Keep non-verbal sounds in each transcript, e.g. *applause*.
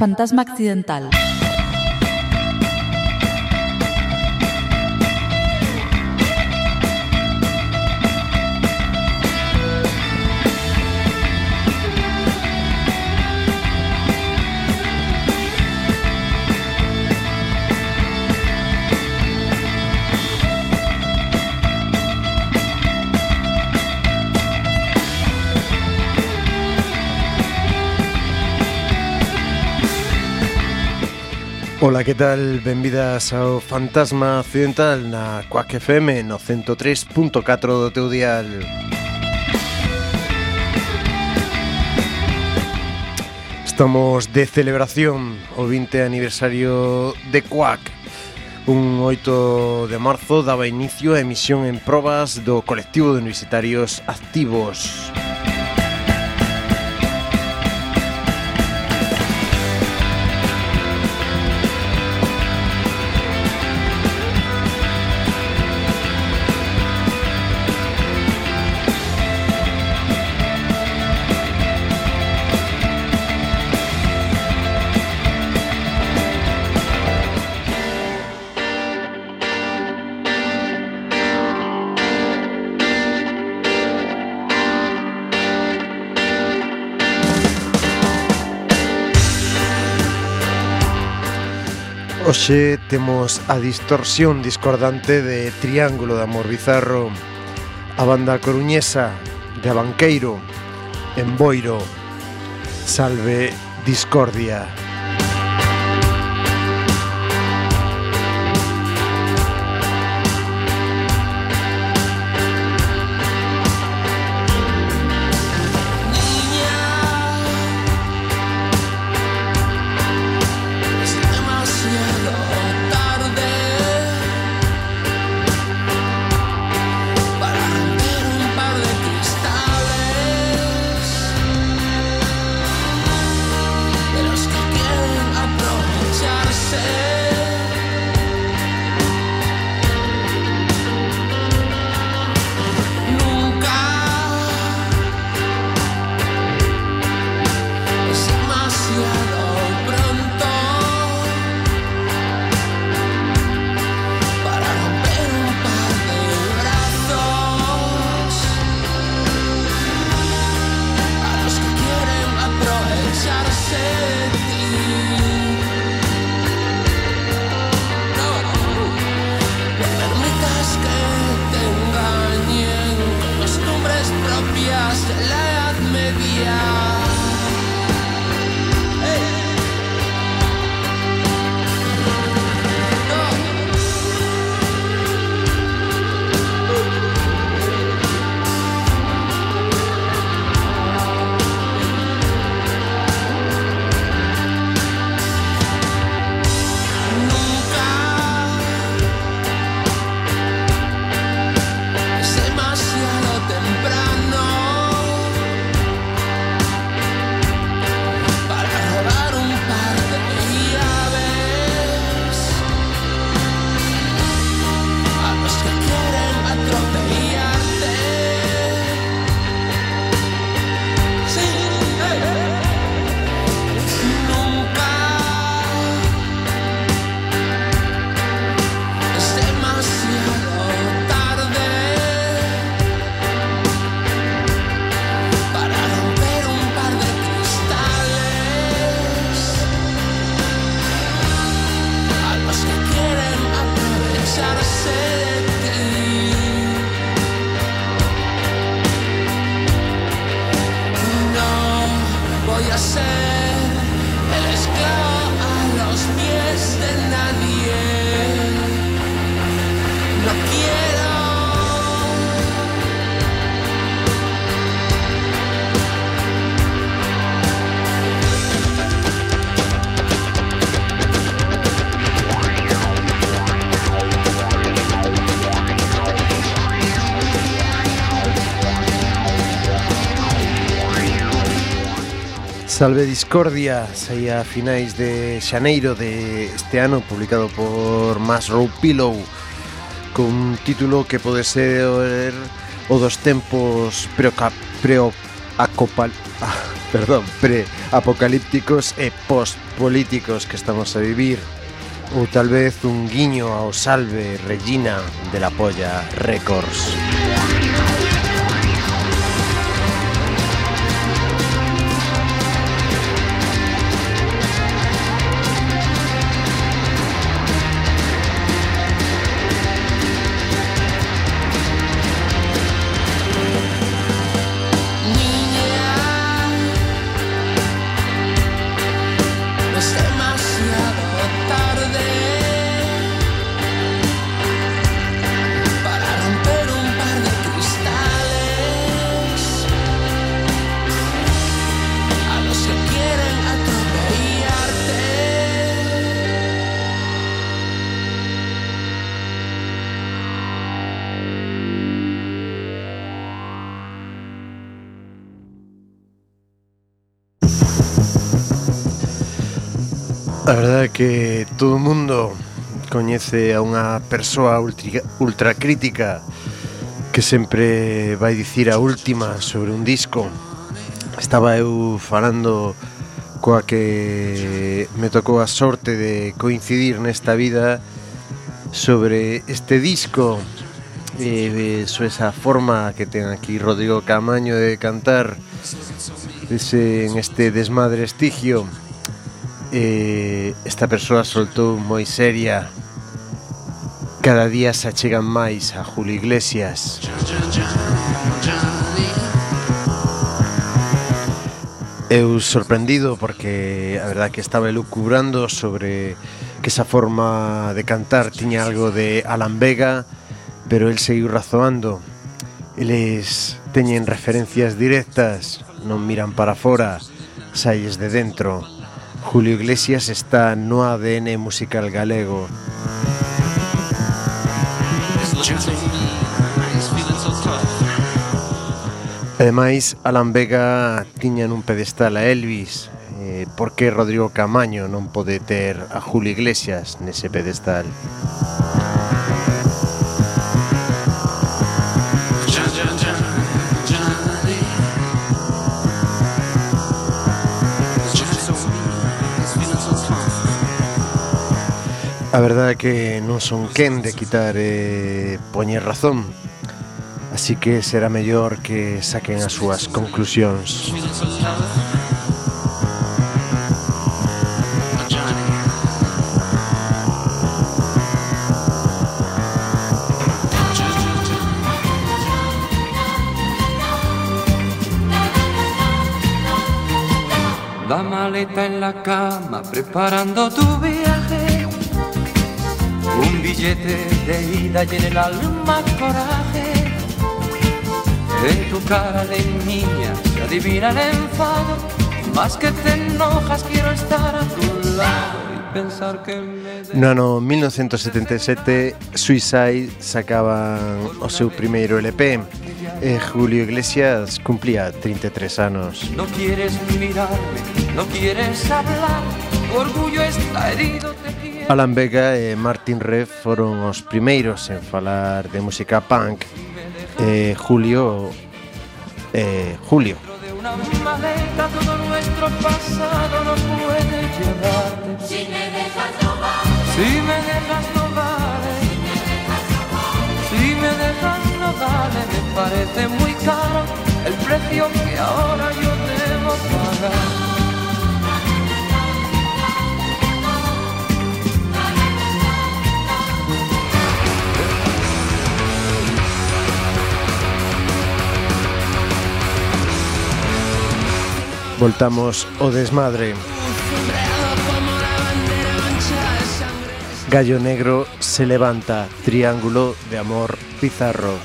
Fantasma accidental. Ola, que tal? Benvidas ao Fantasma Occidental na Quack FM no 103.4 do teu dial. Estamos de celebración o 20 aniversario de Quack. Un 8 de marzo daba inicio a emisión en probas do colectivo de universitarios activos. Oxe temos a distorsión discordante de Triángulo de Amor Bizarro A banda coruñesa de Abanqueiro En Boiro Salve Discordia. Salve Discordia saía a finais de xaneiro de este ano publicado por Masrow Pillow cun título que pode ser o dos tempos preoca, preo, acopal, ah, perdón, pre apocalípticos e postpolíticos que estamos a vivir ou tal vez un guiño ao Salve Regina de la Polla Records. verdade é que todo o mundo coñece a unha persoa ultra, crítica que sempre vai dicir a última sobre un disco. Estaba eu falando coa que me tocou a sorte de coincidir nesta vida sobre este disco e eh, so esa forma que ten aquí Rodrigo Camaño de cantar ese, en este desmadre estigio eh, esta persoa soltou moi seria Cada día se achegan máis a Julio Iglesias Eu sorprendido porque a verdad que estaba elucubrando sobre que esa forma de cantar tiña algo de Alan Vega, pero el seguiu razoando. Eles teñen referencias directas, non miran para fora, saíes de dentro. Julio Iglesias está no ADN musical galego. Ademais, Alan Vega tiña nun pedestal a Elvis eh, Por que Rodrigo Camaño non pode ter a Julio Iglesias nese pedestal? Música A verdade é que non son quen de quitar e poñer razón. Así que será mellor que saquen as súas conclusións La maleta en la cama preparando tu billete de ida y en el alma coraje. En tu cara de niña se adivina el enfado. Más que te enojas, quiero estar a tu lado y pensar que me. No ano 1977 Suicide sacaban o seu primeiro LP e Julio Iglesias cumplía 33 anos. No quieres mirarme, no quieres hablar, orgullo está herido. Alan Vega e Martin Rev foron os primeiros en falar de música punk e Julio e Julio. Si me dejas no va, Si me dejas no vale. Si me dejas no vale, me parece muy caro el precio que ahora yo Voltamos o desmadre. Gallo negro se levanta Triángulo de amor pizarro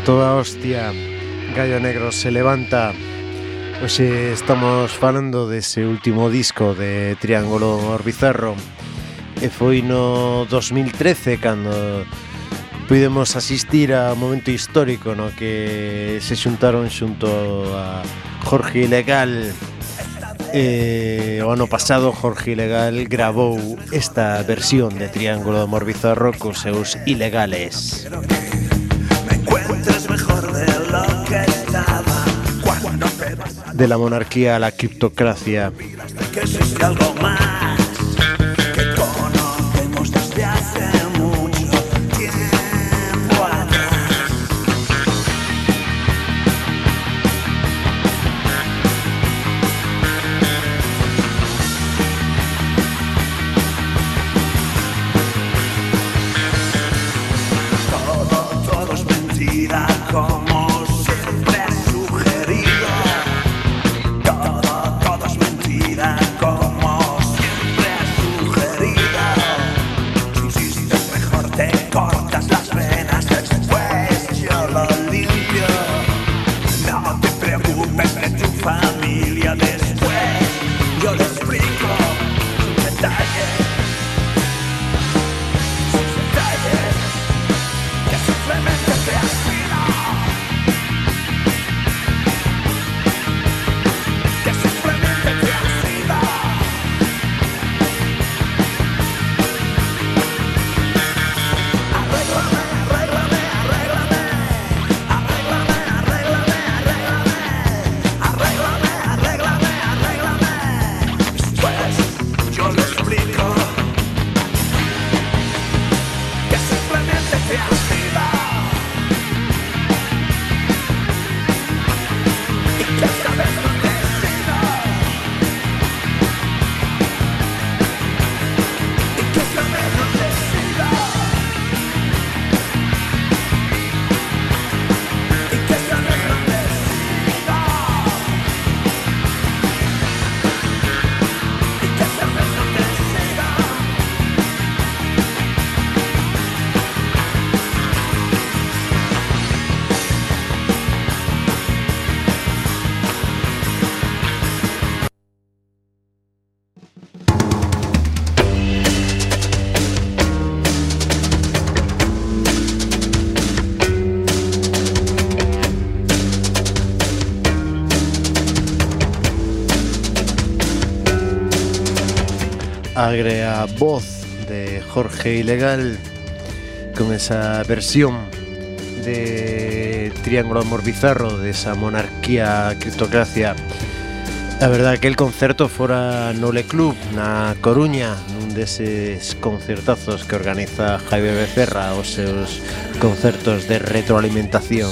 a toda hostia. Gallo Negro se levanta. Hoxe estamos falando dese último disco de Triángulo Orbizarro. E foi no 2013 cando pudemos asistir a un momento histórico no que se xuntaron xunto a Jorge Ilegal. Eh, o ano pasado Jorge Ilegal grabou esta versión de Triángulo de Morbizarro cos seus ilegales. Quiero De la monarquía a la criptocracia. agrea voz de Jorge Ilegal con esa versión de Triángulo Amor Bizarro, de esa monarquía criptocracia. A verdad que el concerto fora no Le Club, na Coruña, un deses concertazos que organiza Jaime Becerra, os seus concertos de retroalimentación.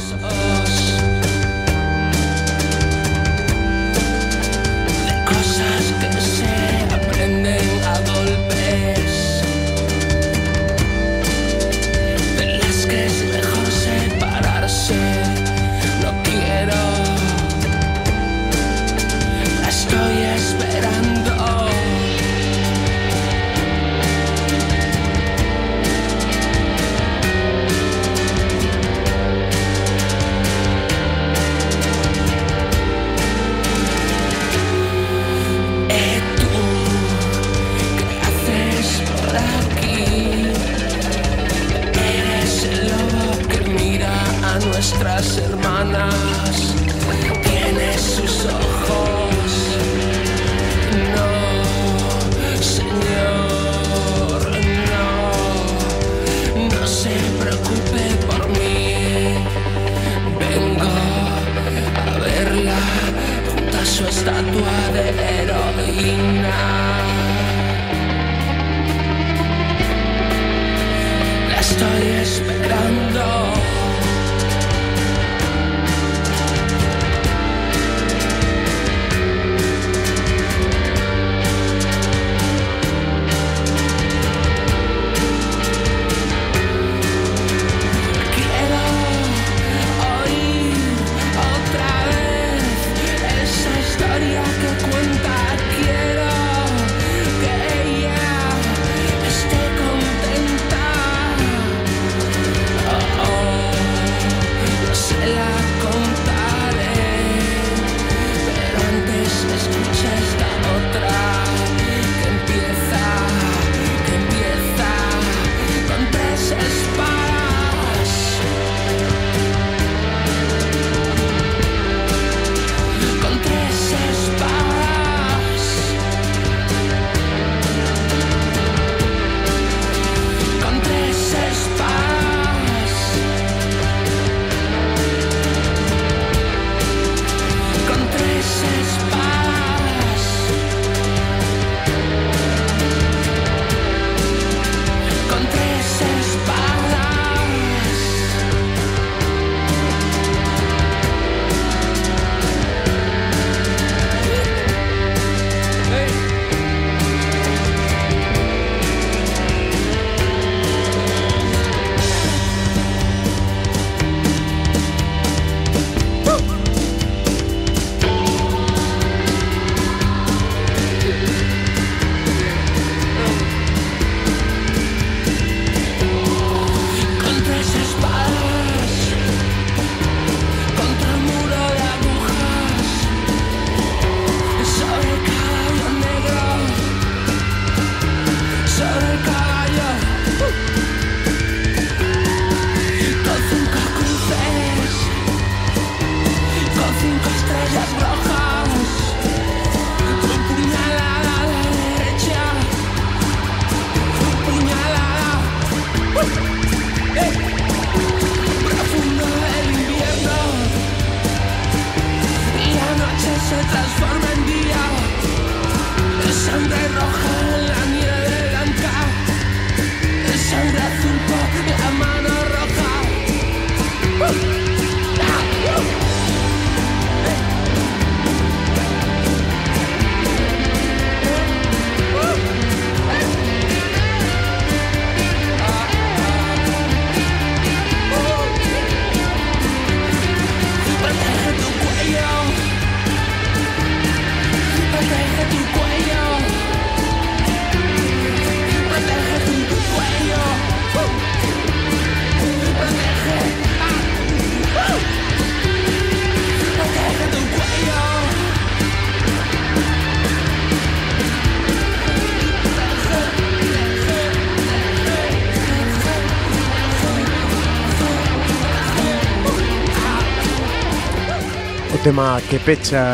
tema que pecha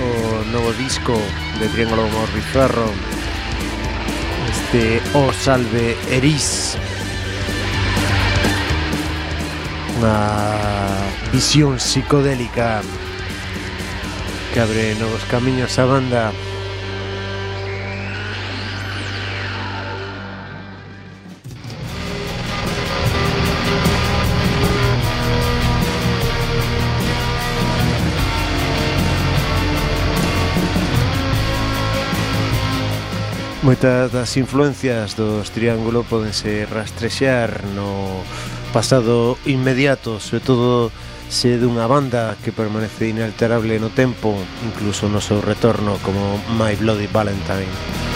o novo disco de Triángulo Morbiferro este O Salve Eris. Unha visión psicodélica que abre novos camiños á banda. Moitas das influencias dos Triángulo podense rastrexear no pasado inmediato, sobre todo se dunha banda que permanece inalterable no tempo, incluso no seu retorno como My Bloody Valentine.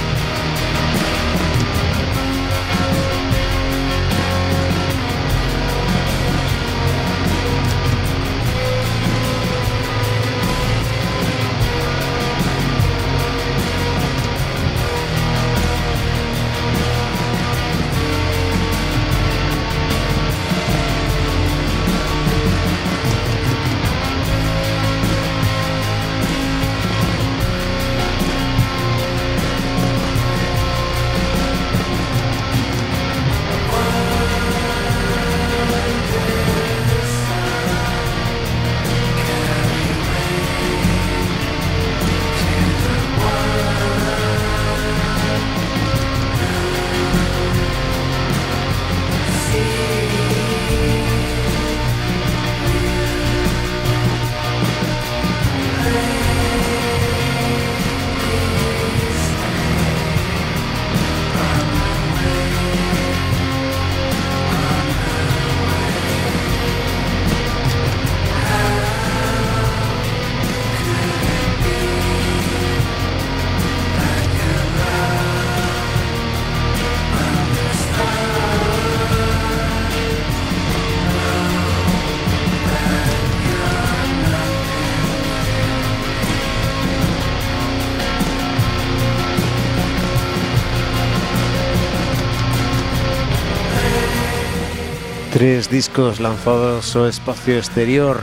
discos lanzados ao espacio exterior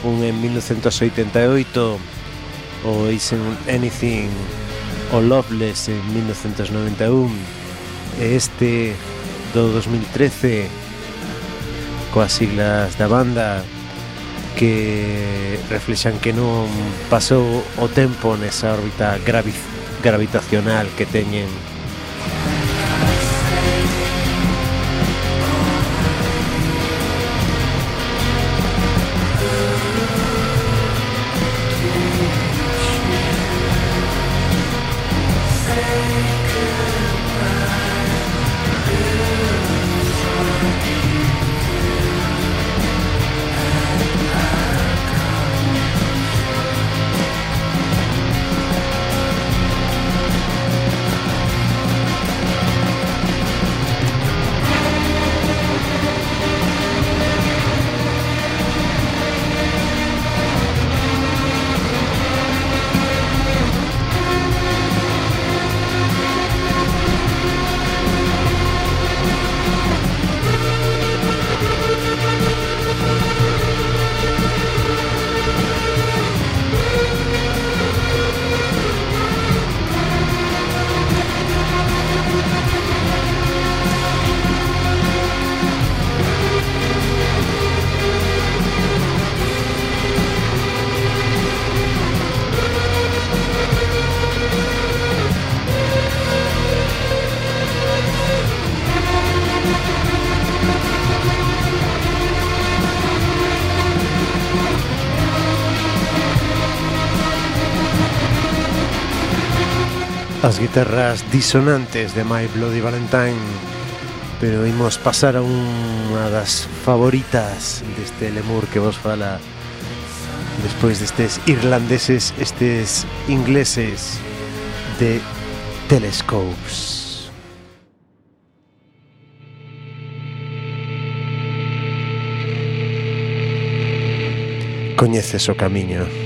un en 1988 o Isn't Anything o Loveless en 1991 e este do 2013 coas siglas da banda que reflexan que non pasou o tempo nesa órbita gravi gravitacional que teñen as guitarras disonantes de My Bloody Valentine pero imos pasar a unha das favoritas deste lemur que vos fala despois destes irlandeses estes ingleses de Telescopes. Coñeces o camiño.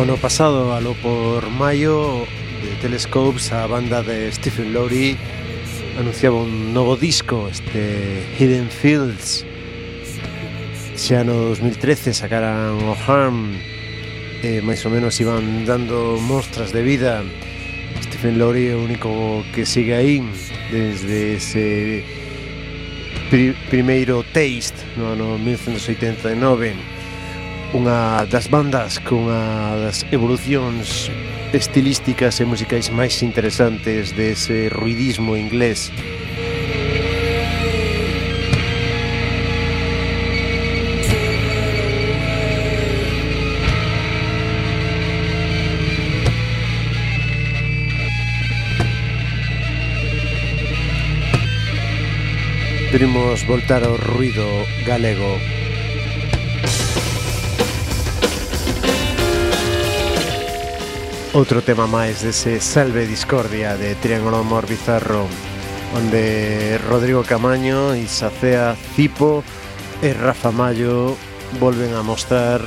O no pasado, alo por maio, de Telescopes, a banda de Stephen Lowry anunciaba un novo disco, este Hidden Fields. Xa no 2013 sacaran o Harm, e máis ou menos iban dando mostras de vida. Stephen Lowry é o único que sigue aí desde ese pri primeiro taste no ano 1989 unha das bandas cunha das evolucións estilísticas e musicais máis interesantes dese ruidismo inglés. Queremos voltar ao ruido galego. Outro tema máis dese Salve Discordia de Triángulo Amor Bizarro Onde Rodrigo Camaño, Isacea Cipo e Rafa Mayo volven a mostrar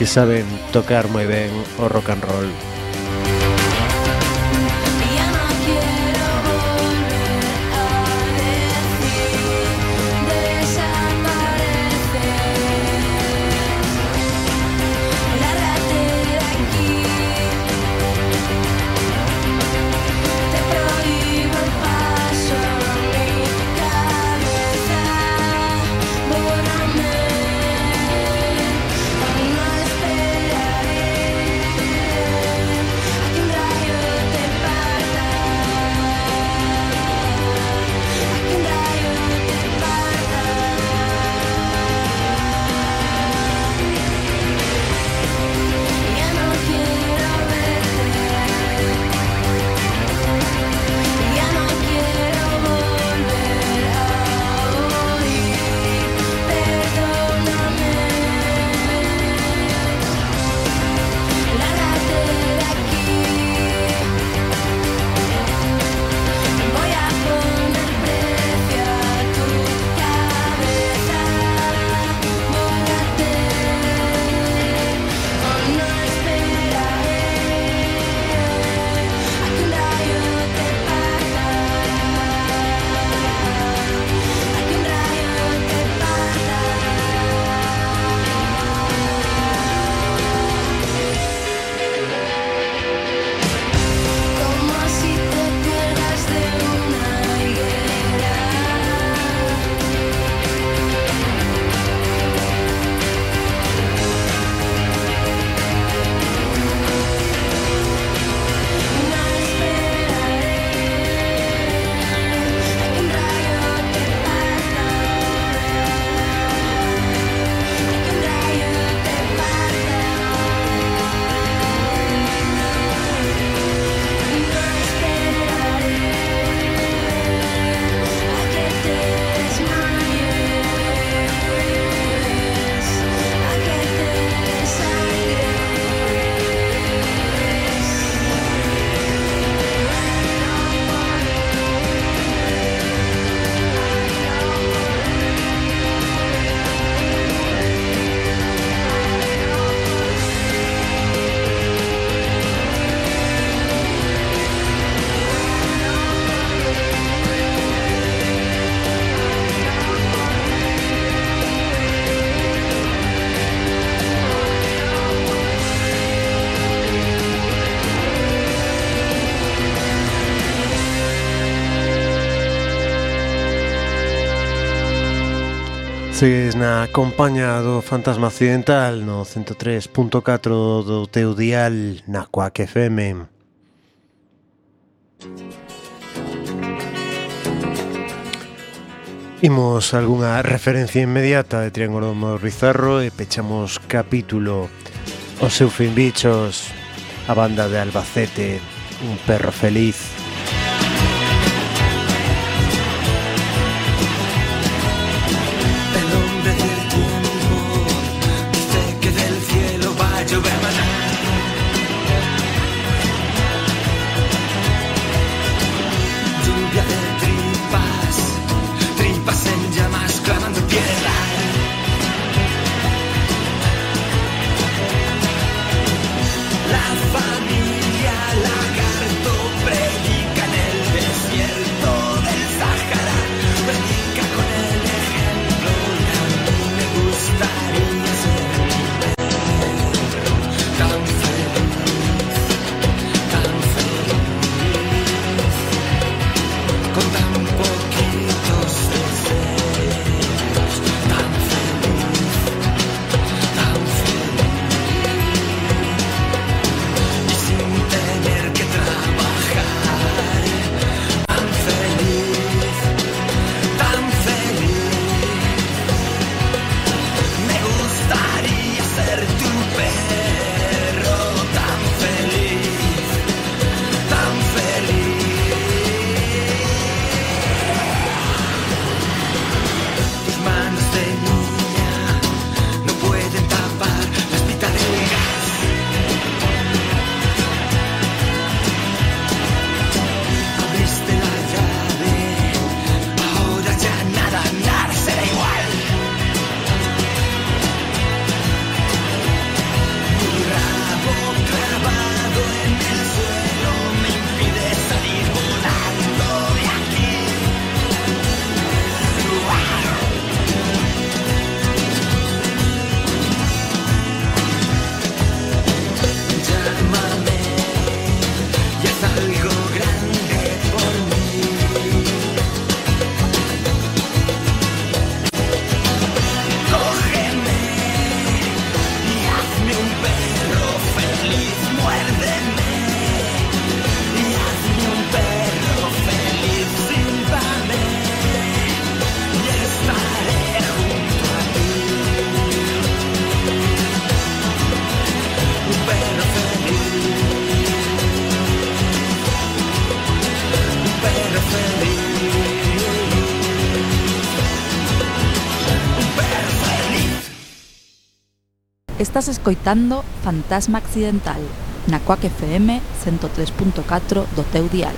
que saben tocar moi ben o rock and roll. na compaña do Fantasma Occidental no 103.4 do teu dial na Quack FM. Imos algunha referencia inmediata de Triángulo Morrizarro e pechamos capítulo O seu fin bichos, a banda de Albacete, un perro feliz. Estás escoitando Fantasma Accidental na Coac FM 103.4 do teu dial.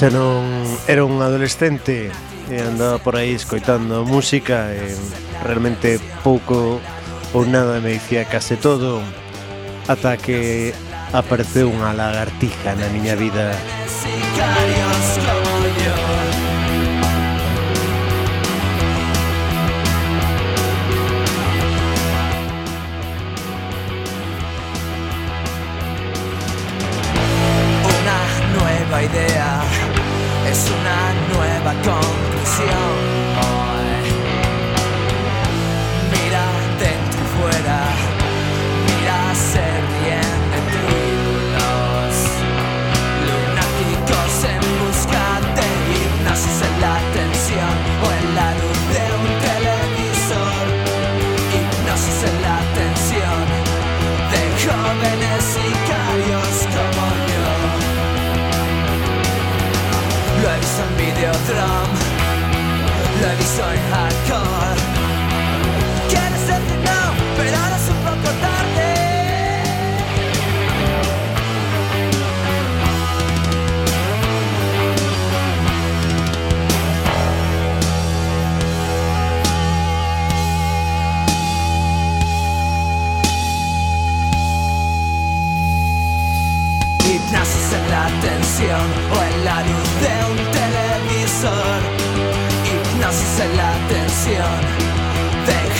xa non era un adolescente e andaba por aí escoitando música e realmente pouco ou nada me dicía case todo ata que apareceu unha lagartija na miña vida. Música jóvenes sicarios como yo. Lo he visto en Videodrome, lo he visto en Hardcore.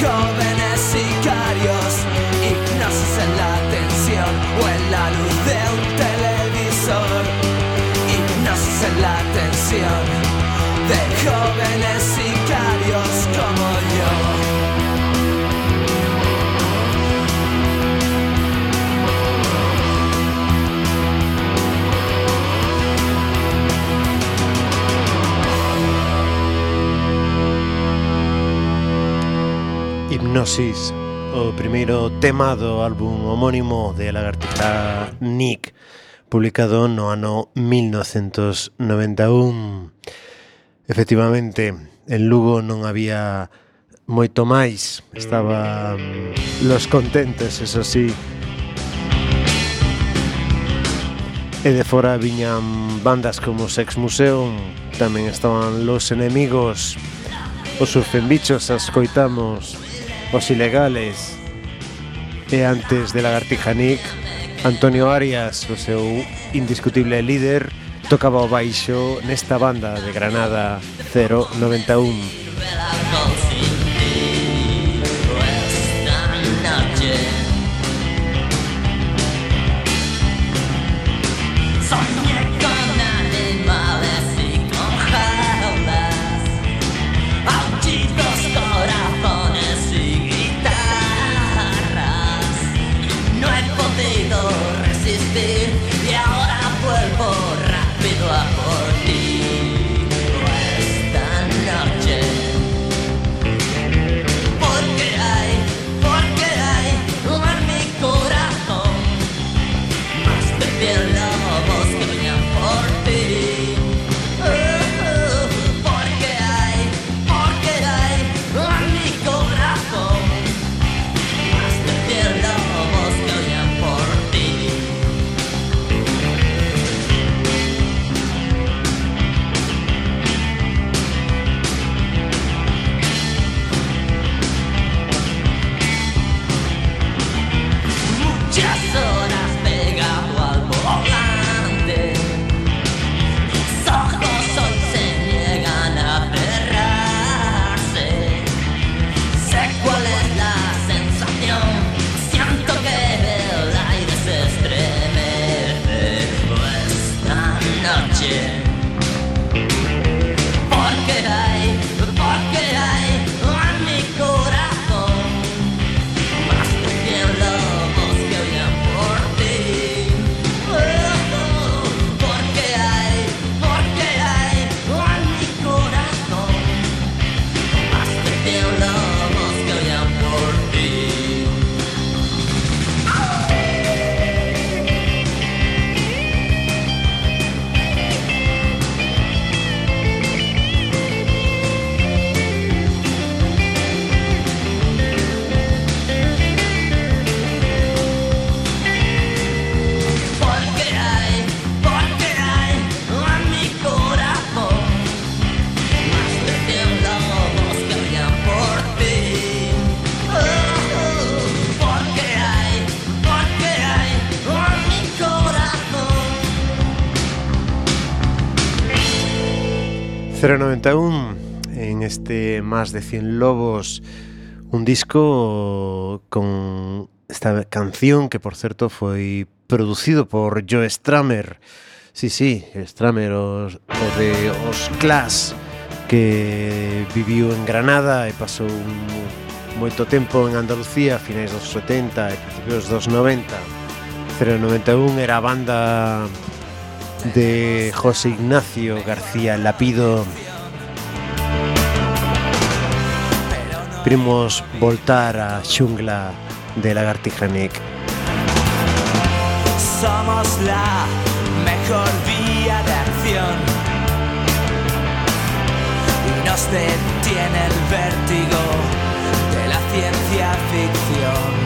call. Hipnosis, o primeiro tema do álbum homónimo de Lagartija Nick, publicado no ano 1991. Efectivamente, en Lugo non había moito máis, estaban mm, los contentes, eso sí, E de fora viñan bandas como Sex Museum, tamén estaban Los Enemigos, Os Surfen Bichos, as coitamos, Os Ilegales. E antes de Lagartija Nick Antonio Arias, o seu indiscutible líder Tocaba o baixo nesta banda de Granada 091 más de 100 lobos. Un disco con esta canción que, por certo, foi producido por Joe Stramer. Sí, sí, Stramer, os, o de Os Clash, que viviu en Granada e pasou un, moito tempo en Andalucía a finais dos 70 e principios dos 90. 091 era a banda de José Ignacio García Lapido, Primos voltar a xungla de Lagartija Nick Somos la mejor vía de acción. Y nos detiene el vértigo de la ciencia ficción.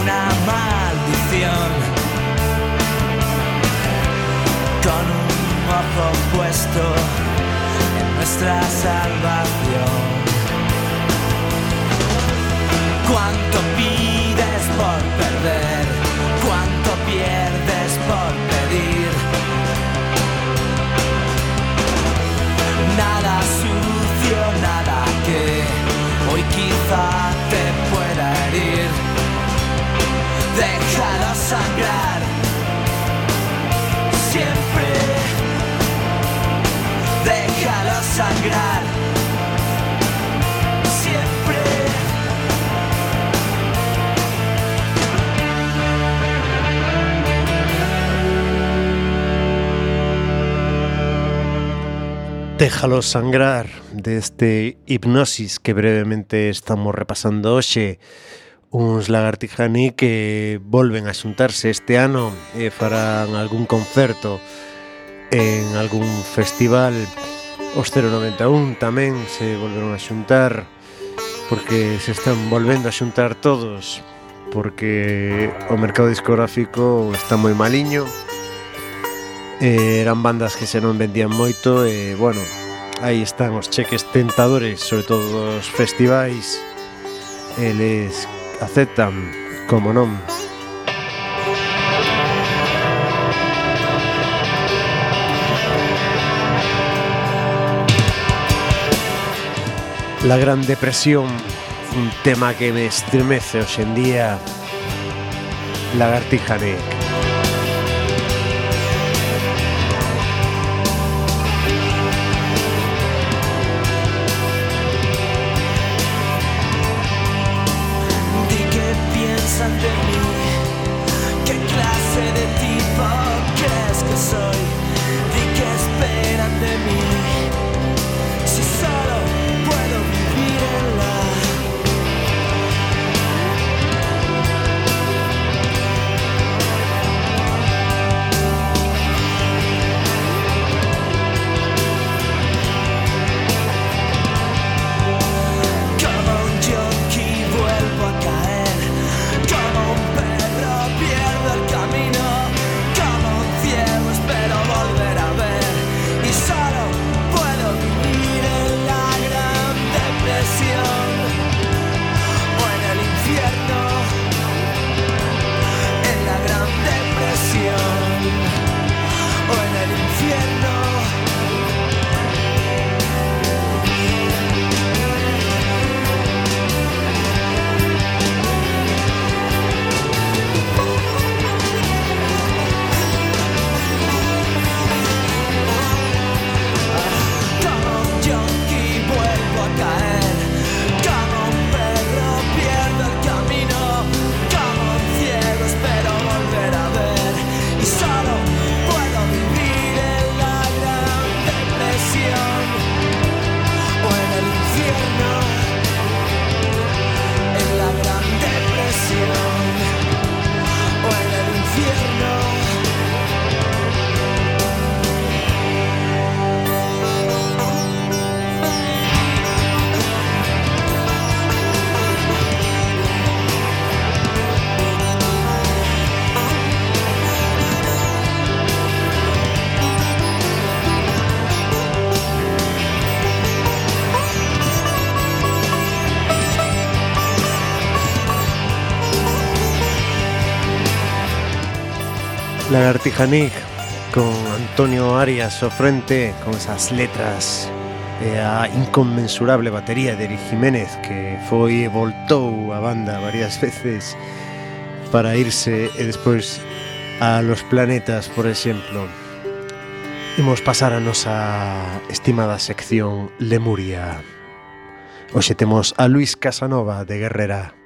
Una maldición con un ojo puesto en nuestra salvación. ¿Cuánto pides por perder? ¿Cuánto pierdes por pedir? Nada sucio, nada que hoy quizá Déjalo sangrar. Siempre. Déjalo sangrar. Siempre. Déjalo sangrar deste hipnosis que brevemente estamos repasando hoxe Uns lagartijaní que volven a xuntarse este ano e farán algún concerto en algún festival. Os 091 tamén se volveron a xuntar porque se están volvendo a xuntar todos porque o mercado discográfico está moi maliño eh, eran bandas que se non vendían moito e bueno, aí están os cheques tentadores sobre todo os festivais eles aceptan, como non. La Gran Depresión, un tema que me estremece hoxe en día. Lagartija Nick. Qué clase de tipo crees que soy, di qué esperan de mí, Lagartija Nick con Antonio Arias Ofrente con esas letras e a inconmensurable batería de Eric Jiménez que foi e voltou a banda varias veces para irse e despois a los planetas, por exemplo. Imos pasar a nosa estimada sección Lemuria. Hoxe temos a Luis Casanova de Guerrera.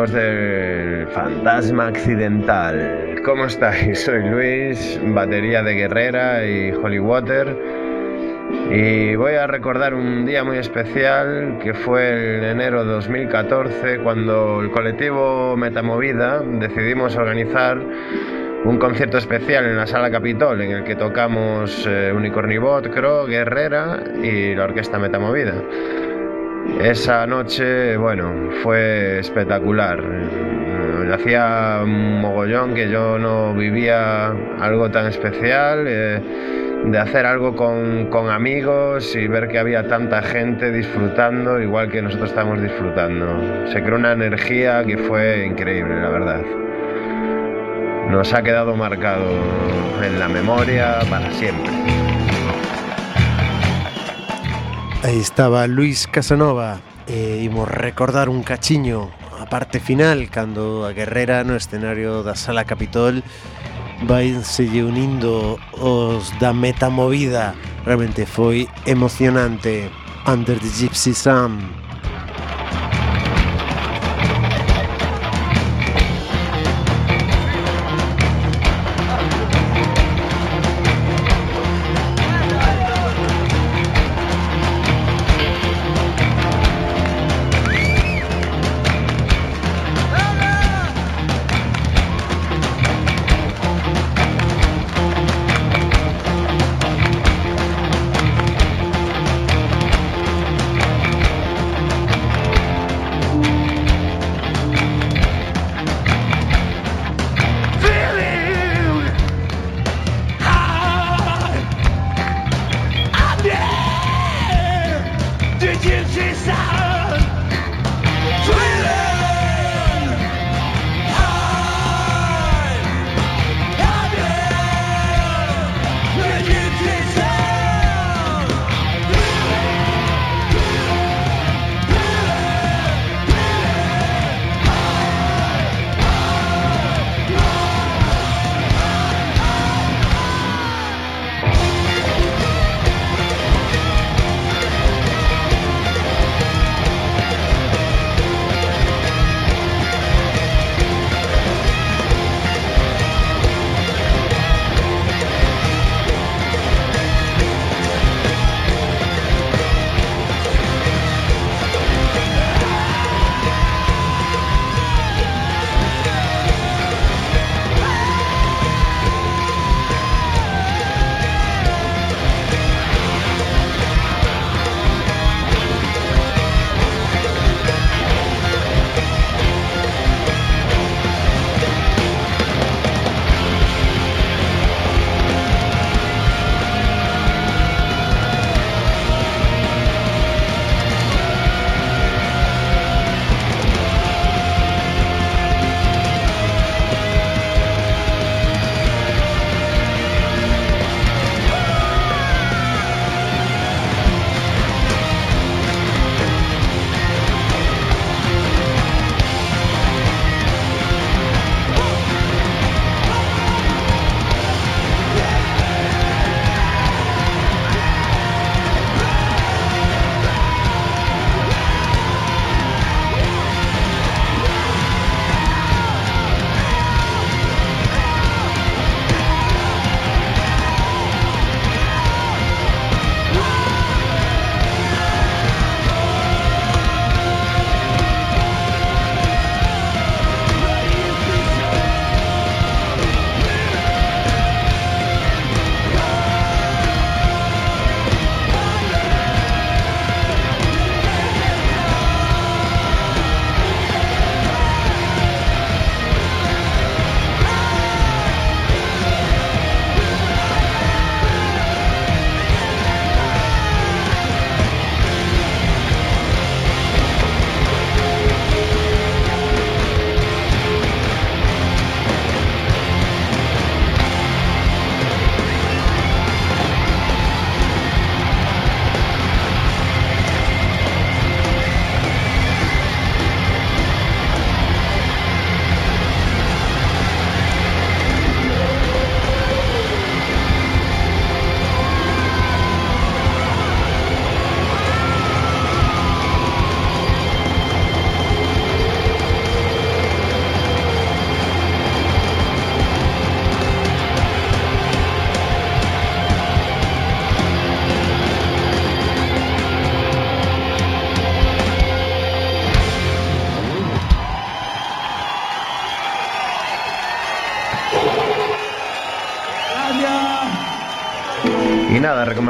Amigos del Fantasma Accidental, ¿cómo estáis? *laughs* Soy Luis, batería de Guerrera y Holy Water y voy a recordar un día muy especial que fue el enero de 2014 cuando el colectivo Metamovida decidimos organizar un concierto especial en la Sala Capitol en el que tocamos eh, Unicornibot, Cro, Guerrera y la Orquesta Metamovida. Esa noche, bueno, fue espectacular. Eh, Hacía un mogollón que yo no vivía algo tan especial, eh, de hacer algo con, con amigos y ver que había tanta gente disfrutando igual que nosotros estábamos disfrutando. Se creó una energía que fue increíble, la verdad. Nos ha quedado marcado en la memoria para siempre. Aí estaba Luis Casanova eh, e imos recordar un cachiño a parte final cando a guerrera no escenario da Sala Capitol vaínselle unindo os da metamovida. realmente foi emocionante Under the Gypsy Sun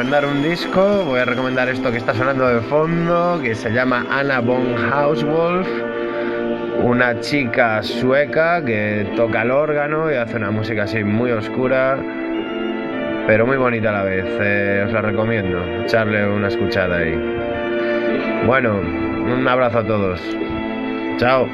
recomendar un disco, voy a recomendar esto que está sonando de fondo, que se llama Anna von Hauswolf, una chica sueca que toca el órgano y hace una música así muy oscura, pero muy bonita a la vez. Eh, os la recomiendo, echarle una escuchada ahí. Bueno, un abrazo a todos. Chao.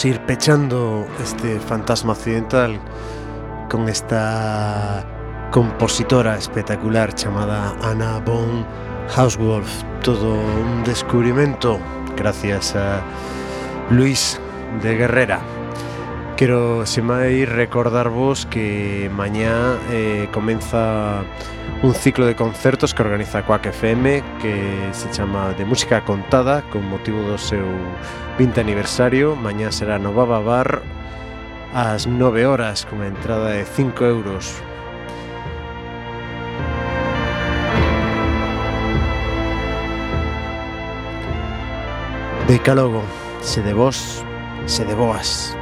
Imos ir pechando este fantasma occidental con esta compositora espectacular chamada Anna von Hauswolf. Todo un descubrimento gracias a Luis de Guerrera. Quero, semai, recordarvos que mañá eh, comeza un ciclo de concertos que organiza Quack FM que se chama De Música Contada con motivo do seu 20 aniversario. Mañá será no Baba Bar ás 9 horas con a entrada de 5 euros. Decálogo, se de vos, se de boas.